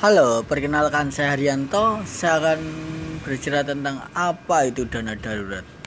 Halo, perkenalkan saya Haryanto. Saya akan bercerita tentang apa itu dana darurat.